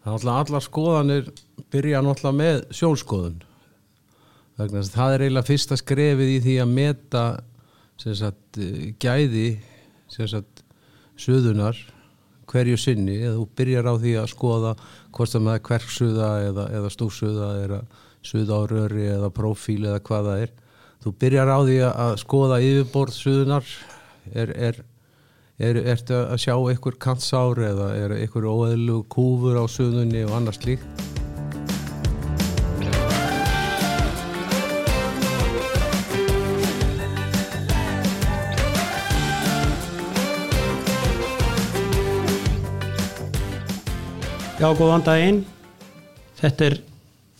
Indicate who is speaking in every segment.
Speaker 1: Er alltaf allar skoðanir byrja náttúrulega með sjónskoðun. Að það er eiginlega fyrsta skrefið í því að meta sagt, eh, gæði sagt, suðunar hverju sinni eða þú byrjar á því að skoða hvort það með kverksuða eða, eða stúsuða eða suða á röri eða profíl eða hvað það er. Þú byrjar á því að skoða yfirborð suðunar er, er Er, ertu að sjá einhver kantsár eða er einhver óeðlu kúfur á suðunni og annars líkt?
Speaker 2: Já, góðan daginn. Þetta er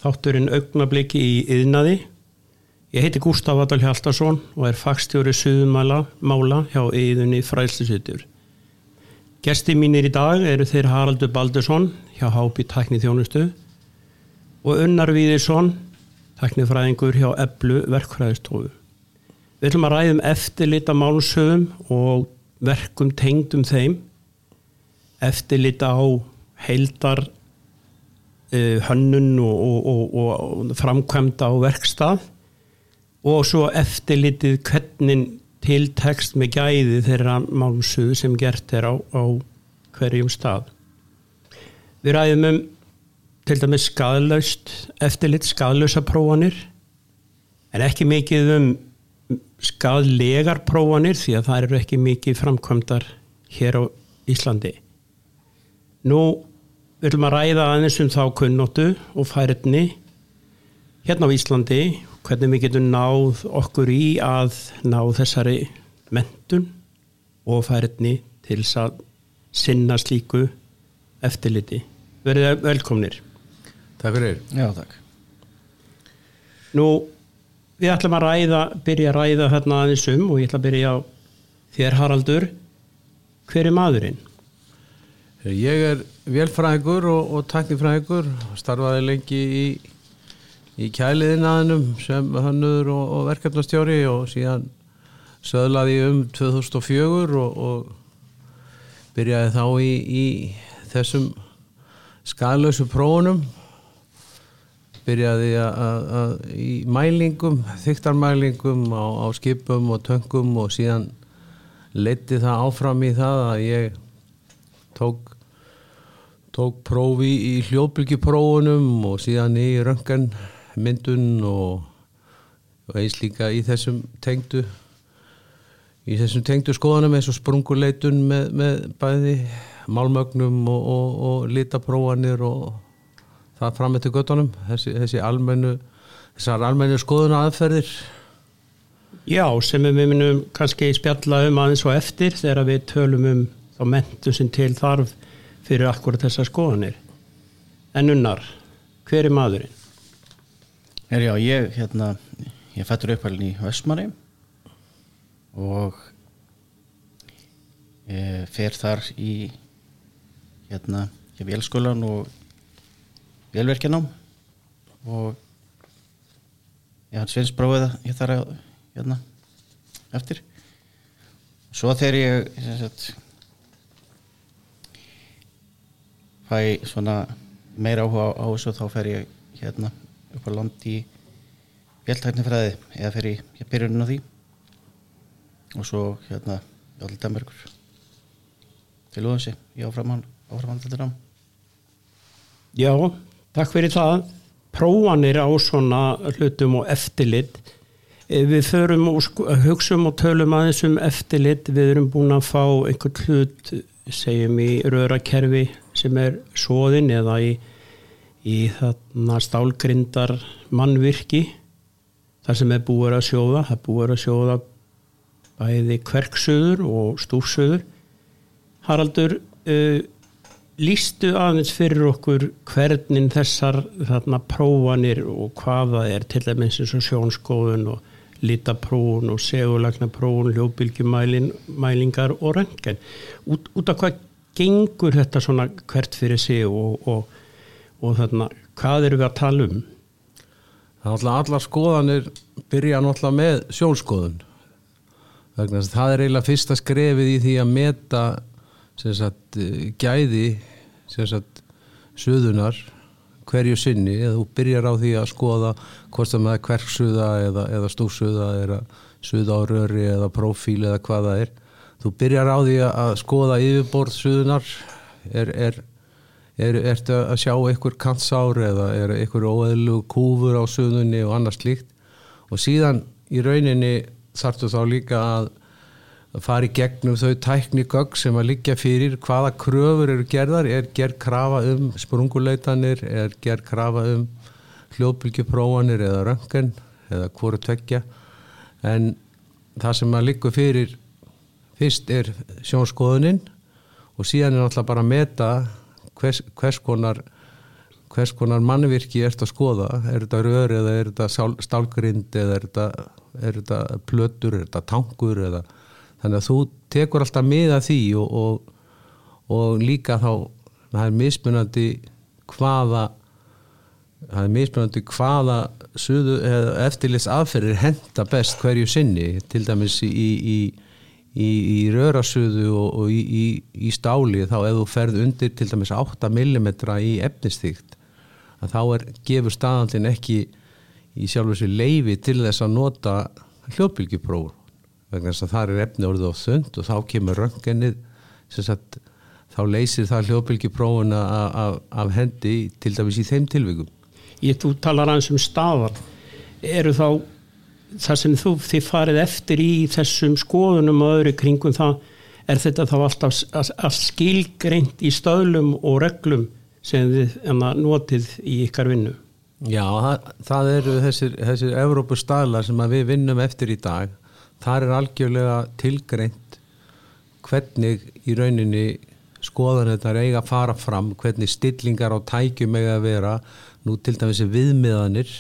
Speaker 2: þátturinn augnabliki í yðnaði. Ég heiti Gustaf Adal Hjaltarsson og er fagstjóri suðumála mála hjá yðunni fræðslusutur. Gesti mínir í dag eru þeir Haraldur Baldursson hjá Hápi Tækni Þjónustu og Unnar Víðirsson, tæknifræðingur hjá Eblu Verkfræðistofu. Við ætlum að ræðum eftirlita málsögum og verkum tengdum þeim, eftirlita á heildar uh, hönnun og, og, og, og framkvæmda á verkstað og svo eftirlitið hvernig tiltekst með gæði þeirra málmsuðu sem gert er á, á hverjum stað. Við ræðum um til dæmis skadlaust eftirlit skadlausa prófanir en ekki mikið um skadlegar prófanir því að það eru ekki mikið framkvæmdar hér á Íslandi. Nú viljum að ræða aðeins um þá kunnóttu og færiðni hérna á Íslandi hvernig við getum náð okkur í að ná þessari mentun og færiðni til að sinna slíku eftirliti. Verðið velkomnir.
Speaker 1: Takk fyrir.
Speaker 3: Já, takk.
Speaker 2: Nú, við ætlum að ræða, byrja að ræða hérna aðeins um og ég ætla að byrja á þér Haraldur. Hver er maðurinn?
Speaker 1: Ég er velfræðingur og, og tæknifræðingur, starfaði lengi í, í kæliðinaðinum sem hannur og, og verkefnastjóri og síðan söðlaði um 2004 og, og byrjaði þá í, í þessum skadlösu prófunum. Byrjaði að, í mælingum, þyktarmælingum á, á skipum og töngum og síðan leiti það áfram í það að ég tók tók prófi í hljóðbylgjuprófunum og síðan í rönganmyndun og, og eins líka í þessum tengdu í þessum tengdu skoðanum eins og sprunguleitun með, með bæði málmögnum og, og, og litaprófanir og það fram eftir göttunum þessi, þessi almennu þessar almennu skoðuna aðferðir
Speaker 2: Já, sem við minnum kannski spjalla um aðeins og eftir þegar við tölum um þá mentu sem til þarf fyrir akkurat þessar skoðanir. En unnar, hver er maðurinn?
Speaker 3: Er já, ég, hérna, ég fættur upphælinn í Vestmanni og ég fer þar í, hérna, ég vélskólan og vélverkjanám og ég hans finnst prófið að ég þar að, hérna, eftir. Svo þegar ég, ég sagt, fæ svona meira áhuga á þessu þá fer ég hérna upp á land í fjöldtæknifræði eða fer ég, ég byrjun á því. Og svo hérna allir Danmarkur til úðansi í áframhandlættir ám
Speaker 2: Já, takk fyrir það. Prófanir á svona hlutum og eftirlit. Við förum og hugsaum og tölum aðeins um eftirlit. Við erum búin að fá einhvern hlut segjum í rörakerfi sem er svoðin eða í, í þarna stálgrindar mannvirki þar sem er búið að sjóða. Það er búið að sjóða bæði kverksöður og stúfsöður. Haraldur uh, lístu aðeins fyrir okkur hvernig þessar þarna prófanir og hvaða er til dæmis eins og sjónskóðun og litaprófun og segulagnaprófun hljóðbylgjumælingar og röngen út, út af hvað gengur þetta svona hvert fyrir sig og, og, og þarna, hvað eru við að tala um?
Speaker 1: Allar skoðanir byrja náttúrulega með sjónskoðun vegna þess að það er eiginlega fyrsta skrefið í því að meta sagt, gæði sagt, suðunar hverju sinni. Eða þú byrjar á því að skoða hvort það með kverksuða eða, eða stúsuða eða suða á röri eða profíl eða hvað það er. Þú byrjar á því að skoða yfirborð suðunar er, er, er, ertu að sjá einhver kantsár eða er einhver óeðlu kúfur á suðunni og annars slíkt? Og síðan í rauninni þartu þá líka að í gegnum þau tækni gögg sem að liggja fyrir. Hvaða kröfur eru gerðar, er gerð krafa um sprunguleitanir, er gerð krafa um hljóðbylgjuprófanir eða röngen eða hvoru tvekja en það sem að liggur fyrir fyrst er sjónskoðuninn og síðan er náttúrulega bara að meta hvers, hvers konar hvers konar mannvirki ert að skoða? Er þetta rör eða er þetta stálgrind eða er þetta, er þetta plötur, er þetta tankur eða þannig að þú tekur alltaf miða því og, og, og líka þá það er mismunandi hvaða það er mismunandi hvaða eftirlits aðferðir henda best hverju sinni til dæmis í, í, í, í rörasuðu og, og í stáli þá ef þú ferð undir til dæmis 8 mm í efnistíkt þá er gefur staðandin ekki í sjálf þessu leifi til þess að nota hljóðbylgjuprófur vegna þess að það er efni orðið á þund og þá kemur röngennið þá leysir það hljóðbylgjuprófuna af, hendi til dæmis í þeim tilvíkum
Speaker 2: Ég, þú talar aðeins um staðar. Eru þá það sem þú þið farið eftir í þessum skoðunum og öðru kringum það er þetta þá alltaf að skilgreint í stöðlum og reglum sem þið notið í ykkar vinnu?
Speaker 1: Já, það, það eru þessir, þessir Evrópu staðlar sem við vinnum eftir í dag. Þar er algjörlega tilgreint hvernig í rauninni skoðan þetta er eiga að fara fram hvernig stillingar á tækjum eiga að vera. Nú til dæmis viðmiðanir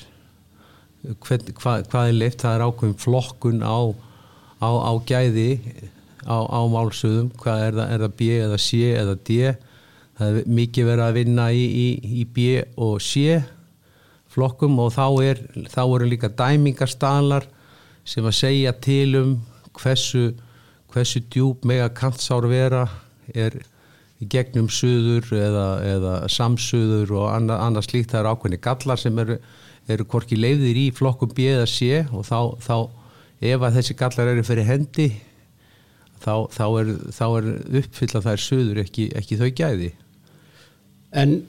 Speaker 1: hvern, hva, hvað er leift það er ákveðin flokkun á, á, á gæði á, á málsöðum. Hvað er það, er það B eða C eða D? Það er mikið verið að vinna í, í, í B og C flokkum og þá er þá eru líka dæmingarstalar sem að segja til um hversu, hversu djúb mega kantsár vera er í gegnum suður eða, eða samsuður og annað, annað slíkt. Það eru ákveðni gallar sem eru, eru korki leiðir í flokkum B eða C og þá, þá ef að þessi gallar eru fyrir hendi þá, þá er, er uppfylla þær suður ekki, ekki þau gæði.
Speaker 2: En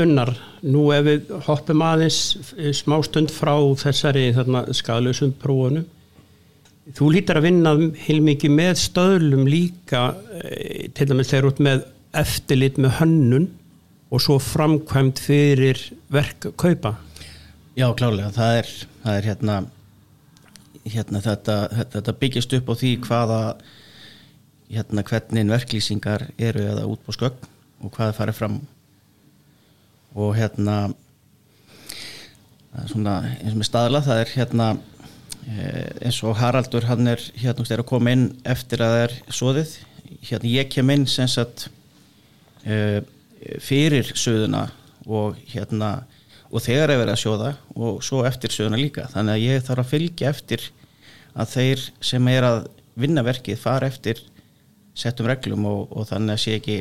Speaker 2: unnar, nú ef við hoppum aðeins smá stund frá þessari skadlösum prófunum þú lítar að vinna heilmikið með stöðlum líka eh, til dæmis þegar út með eftirlit með hönnun og svo framkvæmt fyrir verk kaupa
Speaker 3: Já klálega, það er, það er hérna, hérna þetta, þetta byggist upp á því hvaða hérna hvernig verklýsingar eru eða út på skögg og hvaða farið fram. Og hérna svona eins með staðla það er hérna Eh, eins og Haraldur hann er hérna er að koma inn eftir að það er svoðið hérna ég kem inn sem sagt uh, fyrir söðuna og hérna og þegar er verið að sjóða og svo eftir söðuna líka. Þannig að ég þarf að fylgja eftir að þeir sem er að vinna verkið fara eftir settum reglum og, og þannig að sé ekki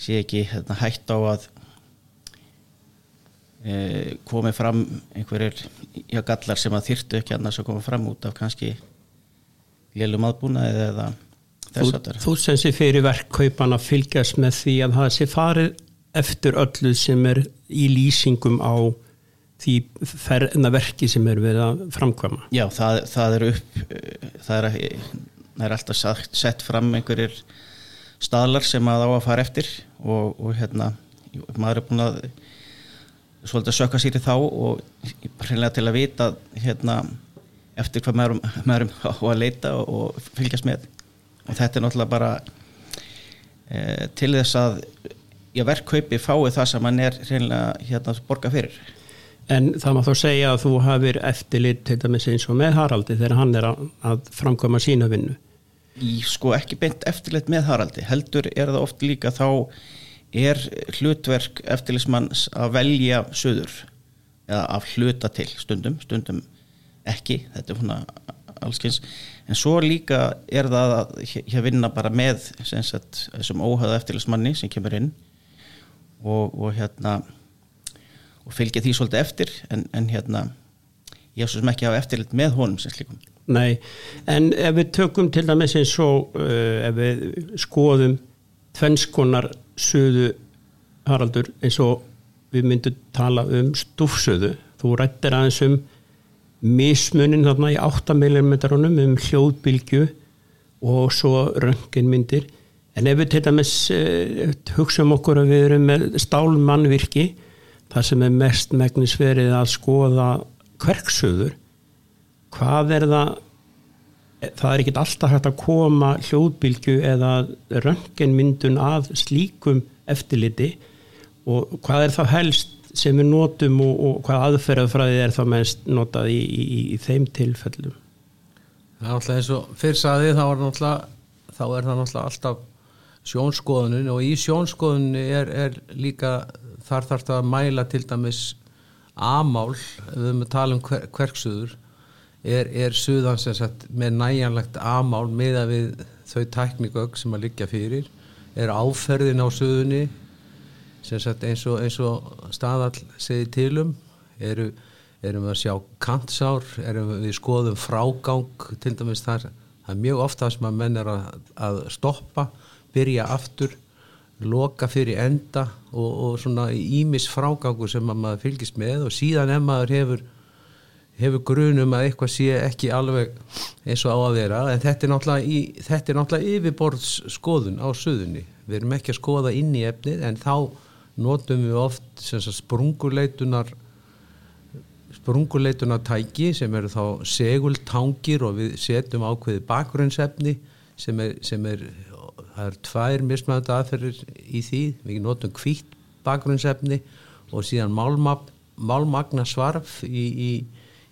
Speaker 3: sé ekki hérna, hægt á að e, komið fram einhverjir já, gallar sem að þyrtu ekki annars að koma fram út af kannski lélum aðbúna eða þess að
Speaker 2: það Þú sem sé fyrir verkkaupan að fylgjast með því að það sé farið eftir öllu sem er í lýsingum á því verki sem er verið að framkvæma?
Speaker 3: Já, það, það er upp það er, það er alltaf sagt, sett fram einhverjir staðlar sem að á að fara eftir og, og hérna maður er búin að svolítið að sökka sér í þá og hreinlega til að vita hérna, eftir hvað maður, maður á að leita og, fylgjast með. Og þetta er náttúrulega bara e, til þess að já, verkkaupi fái það sem hann er hreinlega hérna að borga fyrir.
Speaker 2: En það má þá segja að þú hafið eftirlit til dæmis eins og með Haraldi þegar hann er að, að framkvæma sína vinnu.
Speaker 3: Í sko ekki beint eftirlit með Haraldi heldur er það oft líka þá er hlutverk eftirlismanns að velja söður eða af hluta til stundum, stundum ekki, þetta er svona allskyns, en svo líka er það að vinna bara með sagt, þessum óhauða eftirlismanni sem kemur inn og, og hérna og fylgja því svolítið eftir en, en hérna ég hef svo sem ekki hafa eftirlit með honum sem slíkum.
Speaker 2: Nei, en ef við tökum til dæmis eins og uh, ef við skoðum tvennskonar söðu Haraldur eins og við myndum tala um stúfsöðu. Þú rættir aðeins um mismunin þarna í 8 mm um hljóðbylgju og svo rönginmyndir en ef við til dæmis uh, hugsa um okkur að við erum með stálmannvirki þar sem er mest megnisverið að skoða kverksöður hvað er það? Það er ekkit alltaf hægt að koma hljóðbylgu eða röngenmyndun að slíkum eftirliti. Og hvað er það helst sem við notum og, og hvað aðferðafræði er það mest notað í, í, í þeim tilfellum?
Speaker 1: Það er náttúrulega eins og fyrr saði þá er, þá er það náttúrulega alltaf sjónskoðunin og í sjónskoðunin er, er líka þar þarf það að mæla til dæmis amál, ef við höfum að tala um hver, hverksuður er, er suðan sem sagt með næjanlegt amál meða við þau tæknigögg sem að liggja fyrir er áferðin á suðunni sem sagt eins og, eins og staðall segir tilum eru, erum við að sjá kantsár erum við skoðum frágang til dæmis þar það er mjög ofta sem að menn er að, að stoppa byrja aftur loka fyrir enda og, og svona ímis frágangur sem maður fylgist með og síðan ef maður hefur hefur grunum að eitthvað sé ekki alveg eins og á að vera en þetta er náttúrulega, í, þetta er náttúrulega yfirborðs skoðun á söðunni. Við erum ekki að skoða inn í efnið en þá notum við oft sprunguleitunar sprunguleitunar tæki sem eru þá segultangir og við setjum ákveði bakgrunnsefni sem er, sem er það er tvær mismæðandi aðferðir í því. Við notum kvítt bakgrunnsefni og síðan málmagna svarf í, í,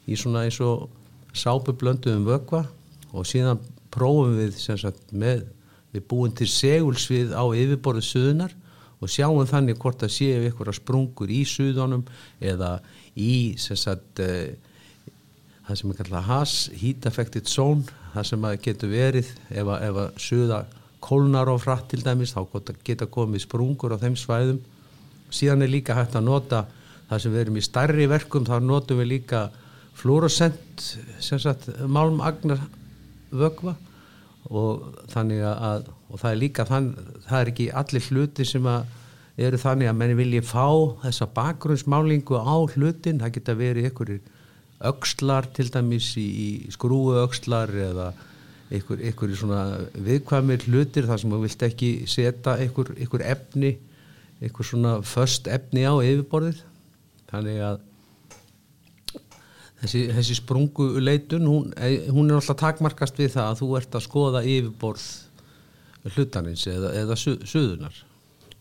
Speaker 1: í svona eins og sápublönduðum vögva og síðan prófum við sagt, með, við búum til segulsvið á yfirborðu suðunar og sjáum þannig hvort að séu ykkur að sprungur í suðunum eða í sagt, eh, það sem er kallað HAS, Heat Affected Zone það sem getur verið ef að suða kólnar og fratt til dæmis þá geta komið sprungur á þeim svæðum. Síðan er líka hægt að nota það sem við erum í starri verkum þá notum við líka fluorescent málmagnar vögva og þannig að og það er líka þann, það er ekki allir hluti sem að eru þannig að menni vilji fá þessa bakgrunnsmálingu á hlutin, það geta verið einhverjir aukslar til dæmis í, í skrúu aukslar eða einhver, einhver svona viðkvæmir hlutir þar sem þú vilt ekki setja einhver, einhver efni einhver svona först efni á yfirborðið. Þannig að þessi, þessi sprunguleitun hún, hún er alltaf takmarkast við það að þú ert að skoða yfirborð hlutanins eða, eða su, suðunar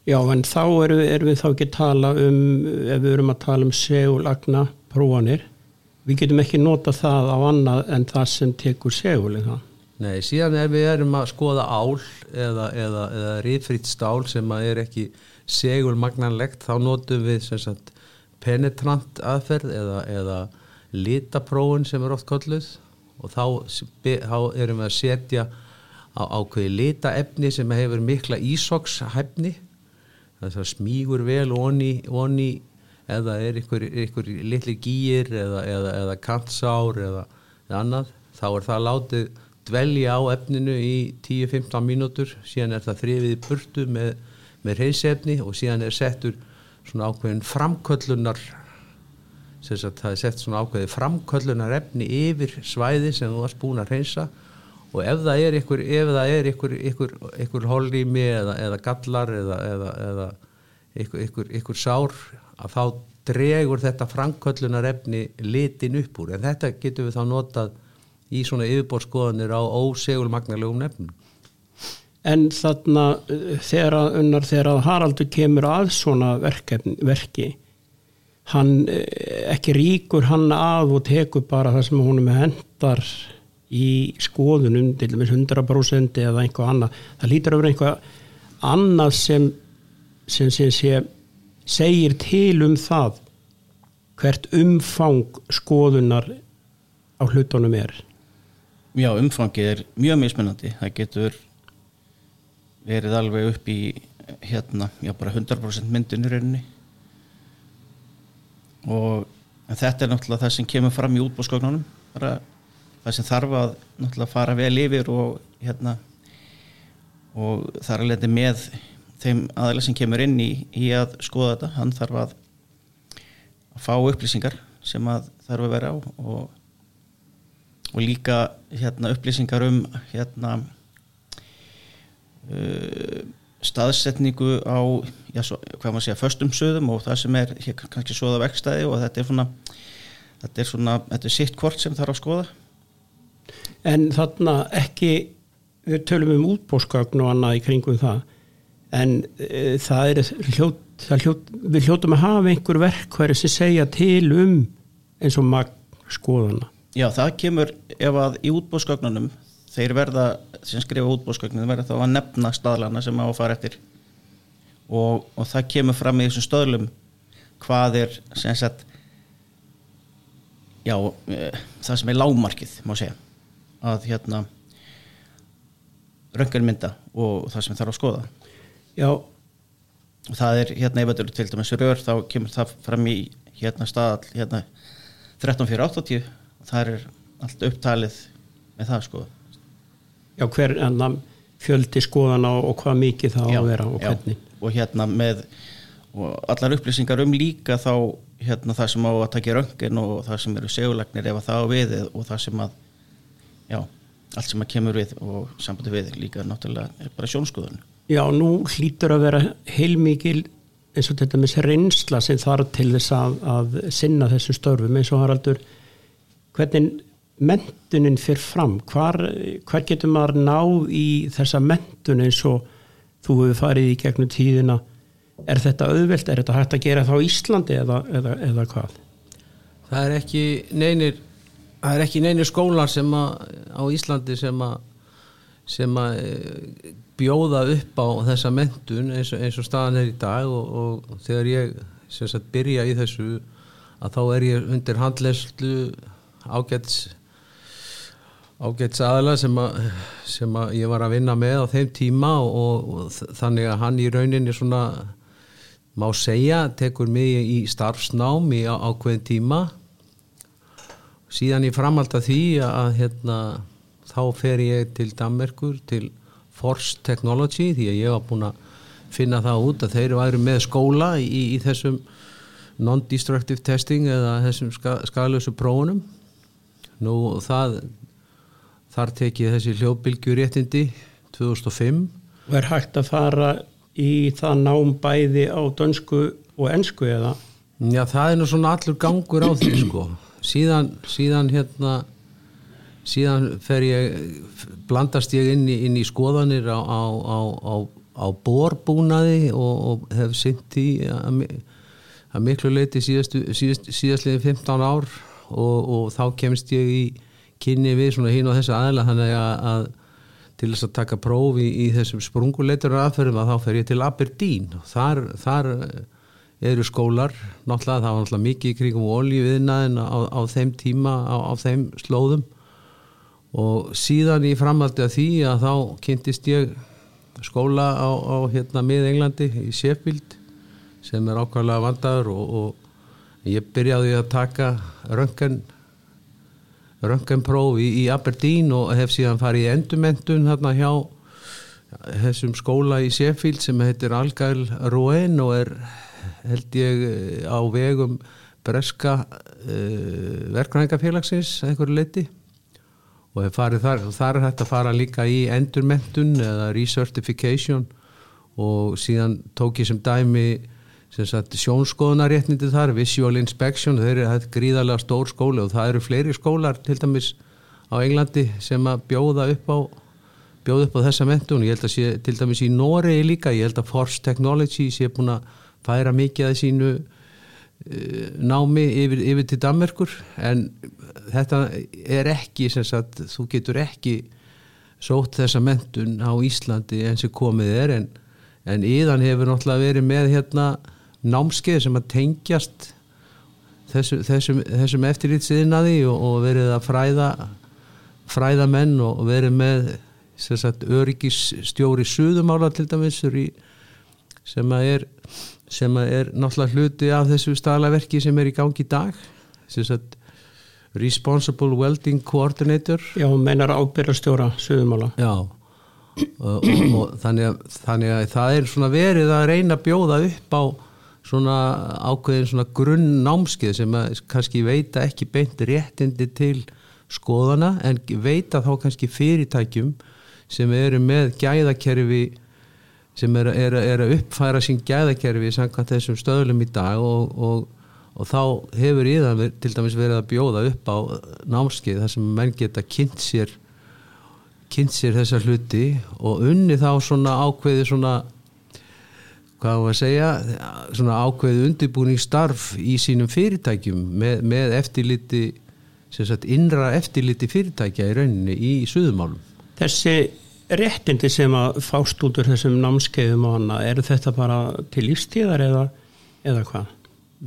Speaker 2: Já en þá erum við, erum við þá ekki að tala um ef við erum að tala um segulagna prófanir við getum ekki nota það á annað en það sem tekur segulin það
Speaker 1: Nei, síðan ef við erum að skoða ál eða, eða, eða rifritt stál sem er ekki segulmagnanlegt. Þá notum við sagt, penetrant aðferð eða, eða litaprófun sem er oft kolluð og þá, þá erum við að setja á ákveði litaefni sem hefur mikla ísokshæfni. Þess að smígur vel onni, onni eða er ykkur, ykkur litli gýr eða, eða kantsár eða annað. Þá er það látið dvelja á efninu í 10-15 mínútur síðan er það þrifið burtu með, með reysefni og síðan er settur svona ákveðin framköllunar það er sett svona ákveði framköllunar efni yfir svæði sem þú varst búin að reynsa og ef það er ykkur, ykkur, ykkur, ykkur hollými eða, eða gallar eða, eða, eða ykkur sár að þá dregur þetta framköllunar efni litin upp úr. En þetta getur við þá notað í svona yfirbórskoðanir á ósegulmagnalegum nefnum.
Speaker 2: En þarna þegar að, unnar, þegar að Haraldur kemur að svona verkefni, verki, hann eh, ekki ríkur hann að og tekur bara það sem húnum hendar í skoðunum, til dæmis 100% eða einhvað annað. Það lítur að vera einhvað annað sem, sem, sem, sem segir til um það hvert umfang skoðunar á hlutunum er
Speaker 3: já, umfangið er mjög mismunandi. Það getur verið alveg upp í hérna, já bara 100% myndun í rauninni. Og þetta er náttúrulega það sem kemur fram í útbóðsgögnunum bara það sem þarf að náttúrulega fara vel yfir og hérna og þar er letið með þeim aðeins sem kemur inn í, í að skoða þetta, hann þarf að að fá upplýsingar sem að þarf að vera á og, og líka hérna upplýsingar um hérna uh, staðsetningu á já, svo, hvað maður segja, föstum söðum og það sem er hér, kannski svoða vekstæði og þetta er svona þetta er svona, þetta er sitt hvort sem þarf að skoða.
Speaker 2: En þarna ekki, við tölum um útbóðsgögn og annað í kringum það en e, það er hljótt, það hljótt, við hljóttum að hafa einhver verkværi sem segja til um eins og magn skoðana
Speaker 3: Já, það kemur ef að í útbóðsgögnunum þeir verða, sem skrifa útbóðsgögnunum verða þá að nefna staðlana sem á að fara eftir. Og, og það kemur fram í þessum stöðlum hvað er sem sagt já, e, það sem er lágmarkið má segja að hérna röngunmynda og það sem þarf að skoða.
Speaker 2: Já,
Speaker 3: og það er hérna ef þetta eru til dæmis rör þá kemur það fram í hérna staðall hérna 13.480 það er allt upptalið með það sko.
Speaker 2: Já hver annan fjöldi skoðana og, hvað mikið það á
Speaker 3: Já,
Speaker 2: að vera og
Speaker 3: já.
Speaker 2: hvernig?
Speaker 3: Og hérna með og allar upplýsingar um líka þá hérna það sem á að taka röngin og það sem eru segulagnir ef að það á við og það sem að já, allt sem að kemur við og sambandi við líka náttúrulega er bara sjónskoðun
Speaker 2: Já, nú hlýtur að vera heilmikil eins og þetta með sér reynsla sem þarf til þess að, að sinna þessu störfum. Eins og Haraldur hvernig mentunin fyrir fram? Hvar, hvar getur maður náð í þessa mentun eins og þú hefur farið í gegnum tíðina? Er þetta auðvelt, er þetta hægt að gera þá Íslandi eða, eða, eða hvað?
Speaker 1: það er ekki neynir það er ekki neynir skólar sem að á Íslandi sem að sem að eh, bjóða upp á þessa mentun eins og, eins og staðan er í dag og, og þegar ég sagt byrja í þessu að þá er ég undir handleyslu ágæts ágæts aðla sem að, sem að ég var að vinna með á þeim tíma og, og þannig að hann í rauninni svona má segja tekur mig í starfsnám í ákveðin tíma. Síðan ég framhald að því að hérna, þá fer ég til Danmerkur til Force Technology því að ég var búinn að finna það út að þeir væru með skóla í, í þessum non-destructive testing eða þessum ska, skadalösu prófunum nú það þar tek ég þessi hljóðbylgjuréttindi 2005
Speaker 2: Og er hægt að fara í það nám bæði á dönsku og ensku eða?
Speaker 1: Já, það er nú svona allur gangur á því sko. Síðan, síðan hérna síðan fer ég blandast ég inn í, inn í skoðanir á, á, á, á, á borbúnaði og, og hef sint í að, að miklu leiti síðastu, síðast, síðastliðin 15 ár og, og þá kemst ég í kynni við svona hín og þessu aðla þannig að, að til þess að taka próf í, í þessum sprunguleitur aðferðum að þá fer ég til Aberdeen. Og þar, þar eru skólar, náttúrulega það var náttúrulega mikið í kringum olíuviðnaðin á, á þeim tíma, á, á þeim slóðum. Og síðan í framhaldi að því að þá kynntist ég skóla á, á hérna mið Englandi í Sheffield sem er ákvæmlega vandaður og, og ég byrjaði að taka röngan rönganpróf í, í Aberdeen og hef síðan farið í endurmentun hérna hjá þessum skóla í Sheffield sem heitir Algail Rouen og er held ég eh, á vegum breska uh, verkræðingafélagsins einhverju leiti og hef farið þar og þar er hægt að fara líka í endurmentun eða recertification og síðan tók ég sem dæmi sjónskoðunaréttindi þar visual inspection, þeir eru þetta gríðarlega stór skóli og það eru fleiri skólar til dæmis á Englandi sem að bjóða upp á bjóða upp á þessa mentun, ég held að sé til dæmis í Noregi líka, ég held að Force Technology sé búin að færa mikið að sínu uh, námi yfir, yfir til Danmerkur en þetta er ekki sagt, þú getur ekki sótt þessa mentun á Íslandi eins og komið er en, en íðan hefur náttúrulega verið með hérna námskeið sem að tengjast þessu, þessum, þessum eftirlýtsiðnaði og, og verið að fræða fræða menn og verið með sem sagt, öryggisstjóri suðumála til dæmis sem að er sem að er náttúrulega hluti af þessu staðlaverki sem er í gangi í dag þess að Responsible Welding Coordinator.
Speaker 2: Já, meinar ábyrðarstjóra Suðumála.
Speaker 1: Já og, og, og þannig, að, þannig að það er svona verið að reyna að bjóða upp á svona ákveðin svona grunn námskeið sem að kannski veita ekki beint réttindi til skoðana en veita þá kannski fyrirtækjum sem eru með gæðakerfi sem er, er, er að uppfæra sín gæðakerfi samkvæmt þessum stöðlum í dag og, og, og þá hefur í það til dæmis verið að bjóða upp á námskeið þar sem menn geta kynnt sér kynnt sér þessa hluti og unni þá svona ákveði svona hvað var að segja? Svona ákveði undirbúningsstarf í sínum fyrirtækjum með, með eftirliti sagt, innra eftirliti fyrirtækja í rauninni í suðumálum
Speaker 2: Þessi réttindi sem að fást út úr þessum námskeiðum og annað, eru þetta bara til lífstíðar eða, eða hvað?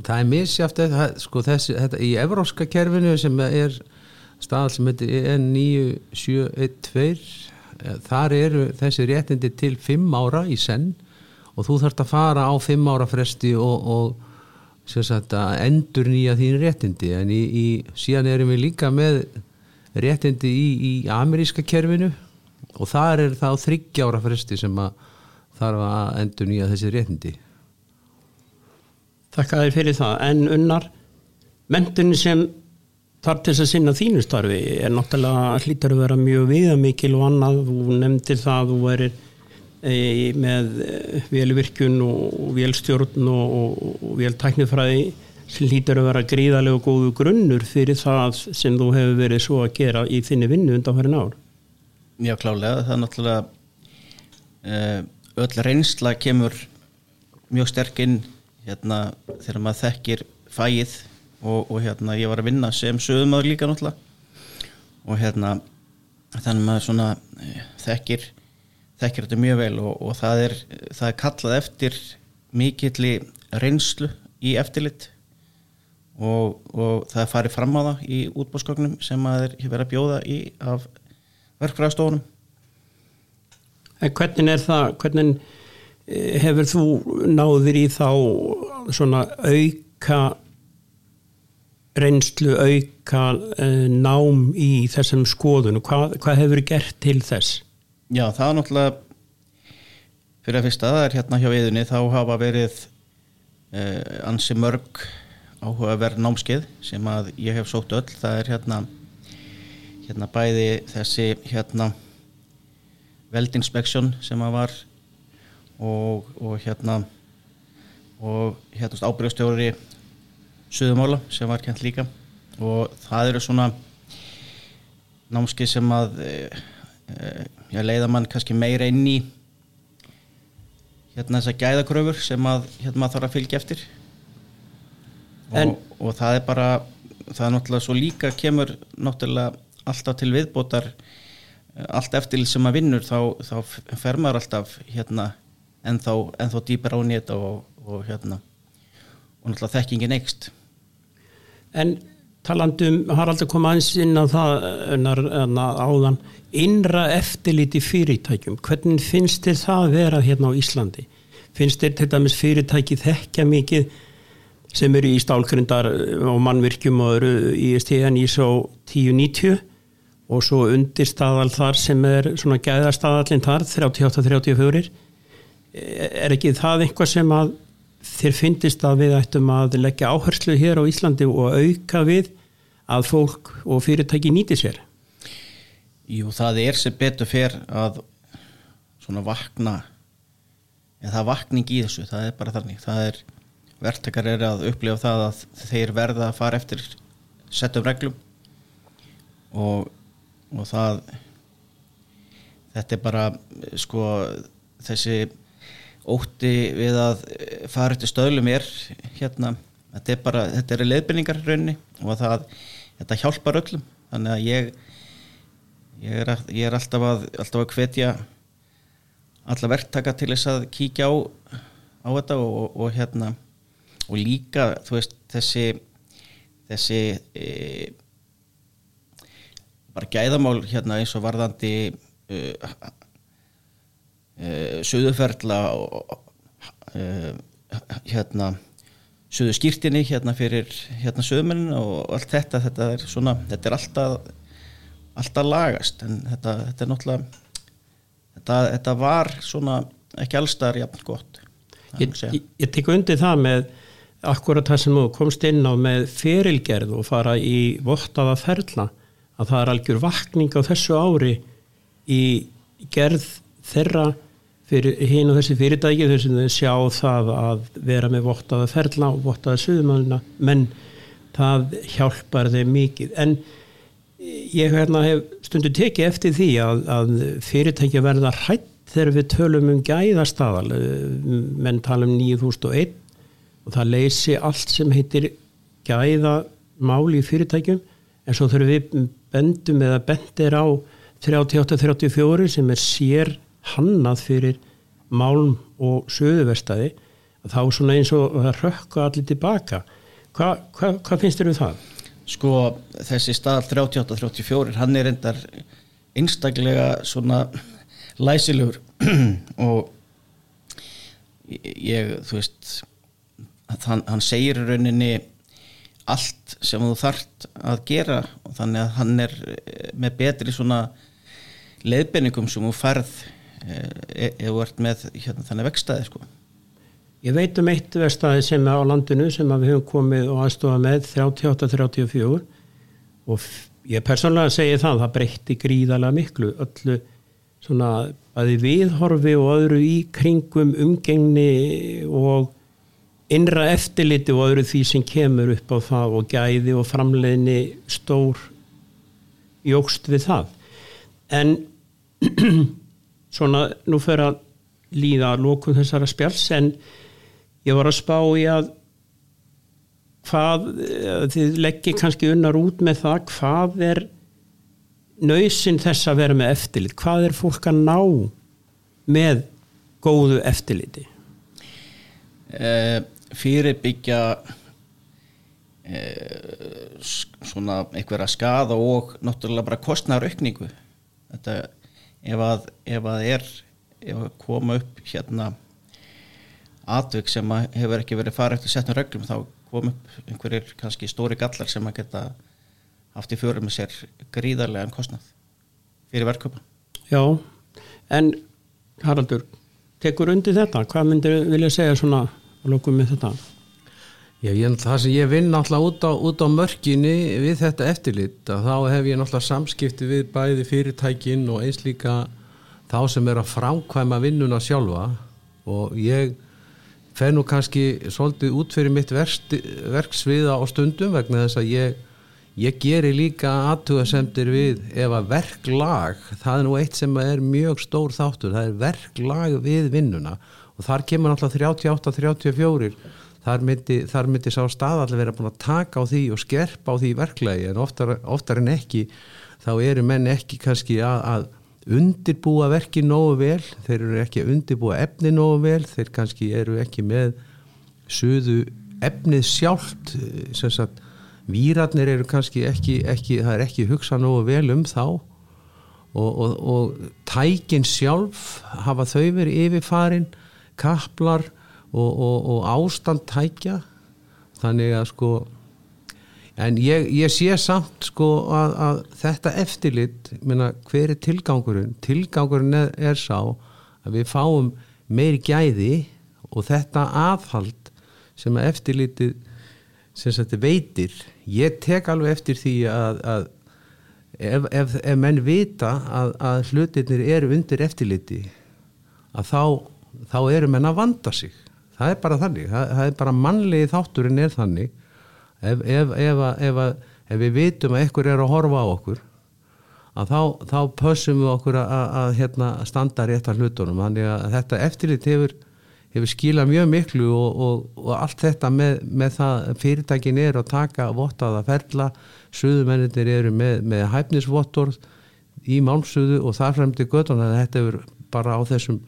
Speaker 1: Það er misjátt sko, þessi, þetta, í evróska kerfinu sem er staðal sem heitir N9712 þar eru þessi réttindi til 5 ára í senn og þú þarfst að fara á 5 ára fresti og, og sagt, endur nýja þín réttindi. En í, í, síðan erum við líka með réttindi í, í ameríska kerfinu. Og það er þá þryggjára fresti sem að þarf að endur nýja þessi réttindi.
Speaker 2: Þakka þér fyrir það. En unnar mentunni sem þar til þess að sinna þínu starfi er náttúrulega hlítar að vera mjög viðamikil og annað, þú nefndir það þú verir með e, velvirkjun og velstjórn og, veltæknifræði sem hlítar að vera gríðarlega góðu grunnur fyrir það sem þú hefur verið svo að gera í þinni vinnu undan hverjum ár.
Speaker 3: Já klálega, það er náttúrulega uh, öll reynsla kemur mjög sterk inn hérna þegar maður þekkir fæið og, og hérna ég var að vinna sem sögumöður líka náttúrulega. Og hérna þannig maður svona uh, þekkir þekkir þetta mjög vel og, og það, er, það er kallað eftir mikilli reynslu í eftirlit og, og það er farið fram á það í útbóðsgögnum sem maður hefur verið að bjóða í af verkfræðastofunum
Speaker 2: hvernig er það, hvernig eh, hefur þú náðir í þá svona auka reynslu, auka uh, nám í þessum skoðunum, hvað, hvað hefur gert til þess?
Speaker 3: Já, það er náttúrulega fyrir að fyrsta, það er hérna hjá viðunni þá hafa verið uh, ansi mörg áhugaverð námskeið sem að ég hef sótt öll, það er hérna hérna bæði þessi hérna veldinspeksjón sem að var og, og hérna og hérna ábyrgastjóri Suðumála sem var kent líka. Og það eru svona námskið sem að e, e, já, leiða mann kannski meira inn í hérna þessar gæðakröfur sem að hérna maður þarf að fylgja eftir. Og, og það er bara það er náttúrulega svo líka kemur náttúrulega alltaf til viðbótar eh, allt eftir sem maður vinnur þá, þá fer maður alltaf hérna ennþá, ennþá dýpar á nýtt og, og hérna og náttúrulega þekkingin ekst
Speaker 2: En talandum Haraldur kom aðeins inn á það ennar, ennar áðan innra eftirliti fyrirtækjum hvernig finnst þér það að vera hérna á Íslandi? Finnst þér til dæmis fyrirtæki þekkja mikið sem eru í stálgrundar og mannvirkjum og eru í STN ISO 1090 og svo undir staðal þar sem er svona gæðarstaðallin þar 38-34 er ekki það einhvað sem að þér finnist að við ættum að leggja áherslu hér á Íslandi og auka við að fólk og fyrirtæki nýti sér?
Speaker 3: Jú, það er sem betur fer að svona vakna en það er vakning í þessu, það er bara þannig. Það er, verktakar er að upplifa það að þeir verða að fara eftir settum reglum og og það þetta er bara sko þessi ótti við að fara eftir stöðlum er hérna, þetta er bara þetta eru leiðbyrningar raunni og það þetta hjálpar öllum. Þannig að ég ég er, ég er alltaf að alltaf að hvetja alla verktaka til þess að kíkja á á þetta og, og, og hérna og líka þú veist þessi þessi e, bara gæðamál hérna eins og varðandi uh, uh, söðuferðla og uh, hérna suðu skýrtinni hérna fyrir hérna söðmennin og allt þetta. Þetta er svona, þetta er alltaf alltaf lagast. En þetta, þetta er náttúrulega þetta, þetta var svona ekki allstaðar jafn gott
Speaker 2: Ég, ég, ég tek undir það með akkurat það sem þú komst inn á með ferilgerð og fara í vottaða ferla að það er algjör vakning á þessu ári í gerð þeirra fyrir hinn og þessi fyrirtæki þess að þau sjá það að vera með vottaða ferla og vottaða suðumannina menn það hjálpar þeim mikið. En ég hérna hef stundu tekið eftir því að, að fyrirtæki verða hrætt þegar við tölum um gæðastaðal. Menn tala um 9001 og það leysi allt sem heitir gæðamál í fyrirtækjum en svo þurfum við bendum eða bendir á 38-34 sem er sér hannað fyrir málm og söðuverstaði þá svona eins og það rökka allir tilbaka. Hva, hva, hvað finnst þér um það?
Speaker 3: sko þessi stað 38-34 hann er endar einstaklega svona læsilegur. Og ég, þú veist hann, hann segir rauninni allt sem þú þart að gera. Og þannig að hann er eh, með betri svona leiðbenningum sem þú færð ef þú ert með hérna, þannig vekstaði sko.
Speaker 2: Ég veit um eitt verstaði sem er á landinu sem að við höfum komið og aðstofa með 38-34 og ég persónulega segi það, það breytti gríðalega miklu. Öllu svona bæði viðhorfi og öðru í kringum umgengni og innra eftirliti og öðru því sem kemur upp á það og gæði og framleiðni stór jógst við það. En svona nú fyrir að líða að lókun þessara spjáls en ég var að spá í að hvað eh, þið leggir kannski unnar út með það hvað er nöysinn þess að vera með eftirlit? Hvað er fólk að ná með góðu eftirliti?
Speaker 3: Eh, fyrirbyggja s- svona einhverja skada og náttúrulega bara kostnaraukningu þetta ef að, ef að er ef að koma upp hérna atvik sem hefur ekki verið farið eftir setnum reglum þá kom upp einhverjir kannski stóri gallar sem að geta haft í fjörum með sér gríðarlegan kostnað fyrir verkköpa
Speaker 2: Já, en Haraldur, tekur undir þetta? Hvað myndir vilja segja svona að lókum með þetta
Speaker 1: Já, ég, það sem ég vinn náttúrulega út á, út á mörkinni við þetta eftirlit að þá hef ég náttúrulega samskipti við bæði fyrirtækin og eins líka þá sem er að framkvæma vinnuna sjálfa. Og ég fer nú kannski svolítið út fyrir mitt verkst, verksviða á stundum vegna þess að ég, ég geri líka aðtugasemdir við ef að verklag, það er nú eitt sem er mjög stór þáttur, það er verklag við vinnuna. Og þar kemur náttúrulega 38-34 þar myndi, þar myndi sá staðallega vera búin að taka á því og skerpa á því verklagi en oftar, oftar en ekki þá eru menn ekki kannski að, að undirbúa verki nógu vel þeir eru ekki að undirbúa efni nógu vel þeir kannski eru ekki með suðu efnið sjálft sem sagt výratnir eru kannski ekki, ekki það er ekki hugsað nógu vel um þá. Og, og, og tækin sjálf hafa þau verið yfirfarin kaplar og, og, og ástand tækja. Þannig að sko en ég, ég sé samt sko að, að þetta eftirlit minna, hver er tilgangurinn? Tilgangurinn er, er sá að við fáum meiri gæði og þetta aðhald sem að eftirlitið sem sagt veitir. Ég tek alveg eftir því að, að ef, ef, ef menn vita að, að hlutirnir eru undir eftirliti að þá, þá eru menn að vanda sig það er bara þannig, það, það er bara mannlegi þátturinn er þannig. Ef, ef, ef, að- ef, að- við vitum að einhver er að horfa á okkur að þá, þá pössum við okkur að, að, að hérna, standa rétt að hlutunum. Þannig að þetta eftirlit hefur, hefur skilað mjög miklu og, og, og allt þetta með, með það fyrirtækin er að taka vottaða ferla. Suðumennir eru með, með hæfnisvottorð í málsuðu og þar fremdi þannig að þetta hefur bara á þessum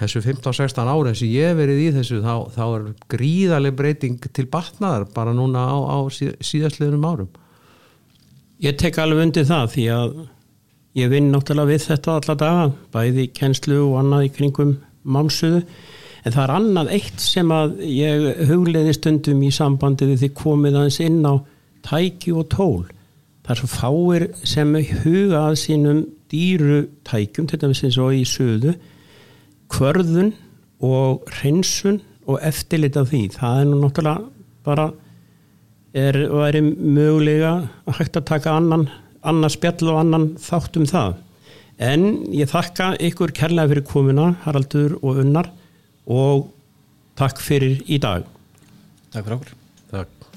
Speaker 1: þessu 15-16 árin sem ég hef verið í þessu þá, þá er gríðaleg breyting til batnaðar bara núna á, á síð, síðastliðunum árum.
Speaker 2: Ég tek alveg undir það því að ég vinn náttúrulega við þetta alla daga, bæði kennslu og annað í kringum málsuðu, en það er annað eitt sem að ég hugleiði stundum í sambandi við því komið aðeins inn á tæki og tól. Það er svo fáir sem huga að sínum dýru tækjum til dæmis eins og í söðu kvörðun og hreinsun og eftirlit af því. Það er nú náttúrulega bara er, væri mögulega að hægt að taka annan, annan spjall og annan þátt um það. En ég þakka ykkur kærlega fyrir komuna Haraldur og Unnar og takk fyrir í dag.
Speaker 3: Takk fyrir okkur.
Speaker 1: Takk